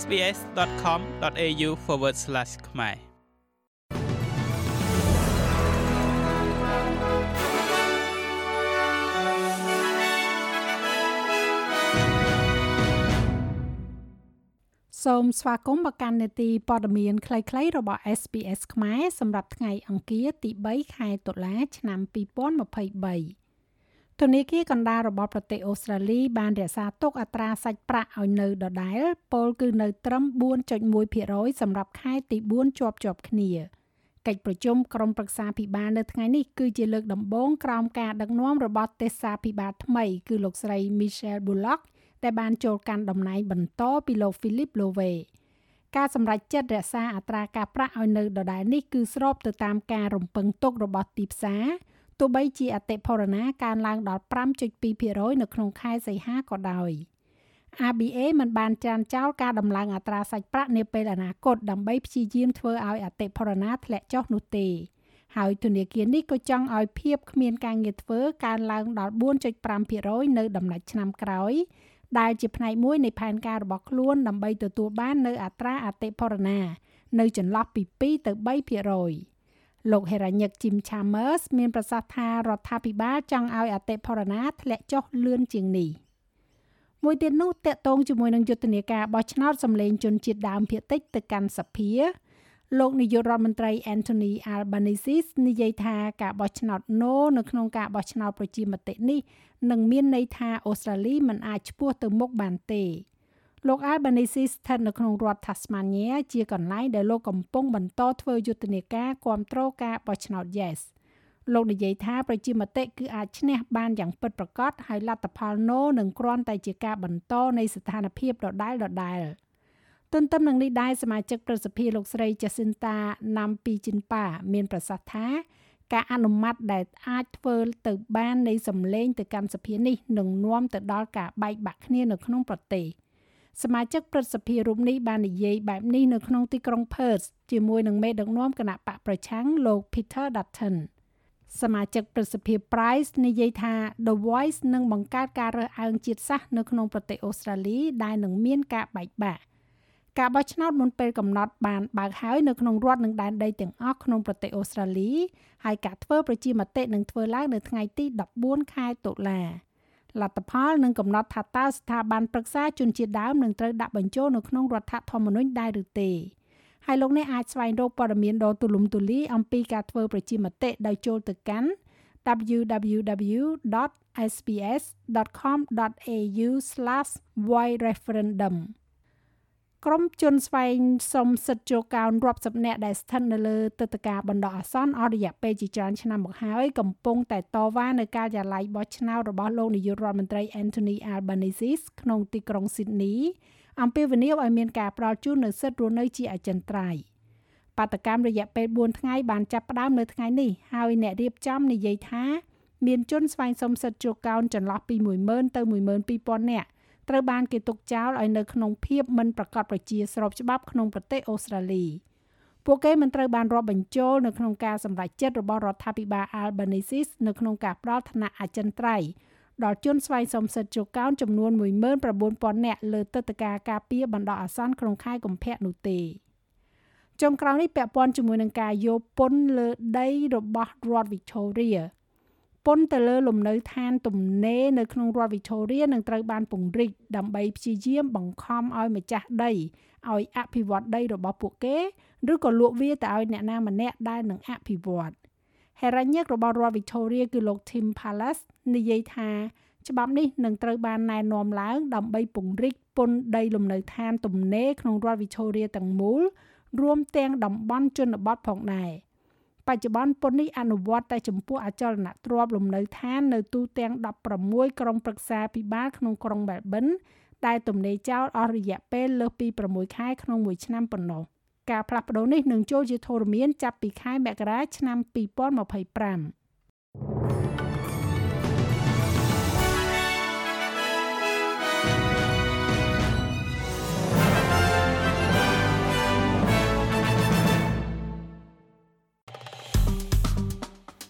sbs.com.au/ ខ្មែរសូមស្វាគមន៍មកកាន់នេតិព័ត៌មានខ្លីៗរបស់ SBS ខ្មែរសម្រាប់ថ្ងៃអង្គារទី3ខែតុលា ឆ្នាំ2023 ធនាគារកណ្ដាលរបស់ប្រទេសអូស្ត្រាលីបានរក្សាទុកអត្រាសាច់ប្រាក់ឲ្យនៅដដែលពលគឺនៅត្រឹម4.1%សម្រាប់ខែទី4ជាប់ជាប់គ្នាកិច្ចប្រជុំក្រុមប្រឹក្សាភិបាលនៅថ្ងៃនេះគឺជាលើកដំបូងក្រោមការដឹកនាំរបស់ទេសាភិបាលថ្មី គឺលោកស្រី Michelle Bullock ដែលបានចូលកាន់តំណែងបន្តពីលោក Philip Lowe ការសម្រេចចិត្តរក្សាអត្រាការប្រាក់ឲ្យនៅដដែលនេះគឺស្របទៅតាមការរំពឹងទុករបស់ទីផ្សារ ទោះបីជាអតិផរណាកើនឡើងដល់5.2%នៅក្នុងខែសីហាក៏ដោយ ABA មិនបានចានចោលការដំឡើងអត្រាសាច់ប្រាក់នាពេលអនាគតដើម្បីព្យាយាមធ្វើឲ្យអតិផរណាធ្លាក់ចុះនោះទេហើយធនាគារនេះក៏ចង់ឲ្យភាពគ្មានការងារធ្វើកើនឡើងដល់4.5%នៅដំណាច់ឆ្នាំក្រោយដែលជាផ្នែកមួយនៃផែនការរបស់ខ្លួនដើម្បីទទួលបាននៅអត្រាអតិផរណា នៅចន្លោះពី2ទៅ3% លោកហេរ៉ាញឹក Jim Chalmers មានប្រសាសន៍ថារដ្ឋាភិបាលចង់ឲ្យអតិផរណាធ្លាក់ចុះលឿនជាងនេះមួយទៀតនោះតកតងជាមួយនឹងយុទ្ធនាការបោះឆ្នោតសម្លេងជនជាតិដើមភាគតិចទៅកាន់សភាលោកនាយករដ្ឋមន្ត្រី Anthony Albanese និយាយថាការបោះឆ្នោត No នៅក្នុងការបោះឆ្នោតប្រជាមតិនេះនឹងមានន័យថាអូស្ត្រាលីមិនអាចឈ្មោះទៅមុខបានទេ លោក Albanese ស្ថិតនៅក្នុងរដ្ឋ Tasmania ជាកន្លែងដែលលោកកំពុងបន្តធ្វើយុទ្ធនាការគ្រប់គ្រងការបោះឆ្នោត Yes លោកនិយាយថាប្រជាមតិគឺអាចឈ្នះបានយ៉ាងពិតប្រាកដហើយលទ្ធផល No នឹងគ្រាន់តែជាការបន្តនៃស្ថានភាពដដែលដដែល។ទន្ទឹមនឹងនេះដែរសមាជិកប្រសិទ្ធិលោកស្រី Jacinta Nampi Jinpa មានប្រសាសន៍ថាការអនុម័តដែលអាចធ្វើទៅបាននៃសម្លេងទៅកាន់សភានេះនឹងនាំទៅដល់ការបែកបាក់គ្នានៅក្នុងប្រទេស សមាជិកព្រឹទ្ធសភារូបនេះបាននិយាយបែបនេះនៅក្នុងទីក្រុង Perth ជាមួយនឹងមេដឹកនាំគណៈបកប្រឆាំងលោក Peter Dutton សមាជិកព្រឹទ្ធសភា Price និយាយថា The Voice នឹងបង្កើតការរើសអើងជាតិសាសន៍នៅក្នុងប្រទេសអូស្ត្រាលីដែលនឹងមានការបែកបាក់ការបោះឆ្នោតមុនពេលកំណត់បានបើកហើយនៅក្នុងរដ្ឋនិងដែនដីទាំងអស់ក្នុងប្រទេសអូស្ត្រាលីហើយការធ្វើប្រជាមតិនឹងធ្វើឡើងនៅថ្ងៃទី14ខែតុលា លទ្ធផលនឹងកំណត់ថាតើស្ថាប័នប្រឹក្សាជនជាតិដើមនឹងត្រូវដាក់បញ្ចូលនៅក្នុងរដ្ឋធម្មនុញ្ញដែរឬទេហើយលោកអ្នកអាចស្វែងរកព័ត៌មានដ៏ទូលំទូលាយអំពីការធ្វើប្រជាមតិដោយចូលទៅកាន់ www.sbs.com.au/voicereferendum ក្រុមជនស្វែងសុំសិទ្ធិចូលកោនរាប់សិបនាក់ដែលស្ថិតនៅលើទឹកតការបណ្ដោះអាសន្នអស់រយៈពេលជាច្រើនឆ្នាំមកហើយកំពុងតែតវ៉ានៅការយ៉ាឡៃបោះឆ្នោតរបស់លោកនាយករដ្ឋមន្ត្រី Anthony Albanese ក្នុងទីក្រុង Sydney អំពាវនាវឲ្យមានការផ្ដល់ជូននូវសិទ្ធិរស់នៅជាអចិន្ត្រៃយ៍បាតកម្មរយៈពេល4ថ្ងៃបានចាប់ផ្ដើមនៅថ្ងៃនេះហើយអ្នករៀបចំនិយាយថា មានជនស្វែងសុំសិទ្ធិចូលកោនចន្លោះពី10000ទៅ12000នាក់ ត្រូវបានគេទុកចោលឲ្យនៅក្នុងភាពមិនប្រកបប្រជាស្របច្បាប់ក្នុងប្រទេសអូស្ត្រាលីពួកគេមិនត្រូវបានរាប់បញ្ចូលនៅក្នុងការសម្រេចចិត្តរបស់រដ្ឋាភិបាល Albanese នៅក្នុងការផ្ដល់ឋានៈអចិន្ត្រៃយ៍ដល់ជនស្វែងសុំសិទ្ធិចូលកោនចំនួន19000នាក់លើទឹកតការការពារបណ្ដោះអាសន្នក្នុងខែកុម្ភៈនោះទេចុងក្រោយនេះពាក់ព័ន្ធជាមួយនឹងការយកពន្ធលើដីរបស់រដ្ឋ Victoria ពន្ធទៅលើលំនៅឋានទំនេរនៅក្នុងរដ្ឋ Victoria នឹងត្រូវបានពង្រីកដើម្បីព្យាយាមបង្ខំឲ្យម្ចាស់ដីឲ្យអភិវឌ្ឍដីរបស់ពួកគេឬក៏លក់វាទៅឲ្យអ្នកណាម្នាក់ដែលនឹងអភិវឌ្ឍហេរ៉ាញឹករបស់រដ្ឋ Victoria គឺលោក Tim Palace និយាយថាច្បាប់នេះនឹងត្រូវបានណែនាំឡើងដើម្បីពង្រីកពន្ធដីលំនៅឋានទំនេរក្នុងរដ្ឋ Victoria ទាំងមូលរួមទាំងតំបន់ជនបទផងដែរ បច្ចុប្បន្នពន្ធនេះអនុវត្តតែចំពោះអចលនទ្រព្យលំនៅឋាននៅទូទាំង16ក្រុងប្រឹក្សាពិបាលក្នុងក្រុងមែលប៊នដែលទំនេរចោលអស់រយៈពេលលើសពី6ខែក្នុងមួយឆ្នាំប៉ុណ្ណោះការផ្លាស់ប្ដូរនេះនឹងចូលជាធរមានចាប់ពីខែមករាឆ្នាំ2025